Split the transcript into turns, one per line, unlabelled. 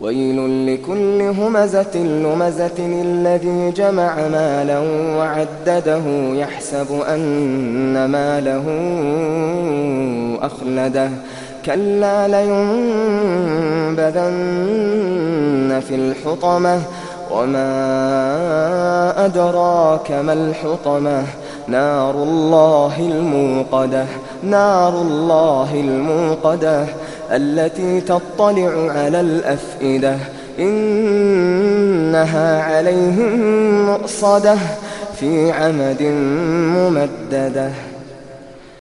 ويل لكل همزة لمزة الذي جمع مالا وعدده يحسب أن ماله أخلده. كلا لينبذن في الحطمة وما أدراك ما الحطمة. نار الله الموقدة نار الله الموقدة. التي تطلع على الأفئدة إنها عليهم مؤصدة في عمد ممددة.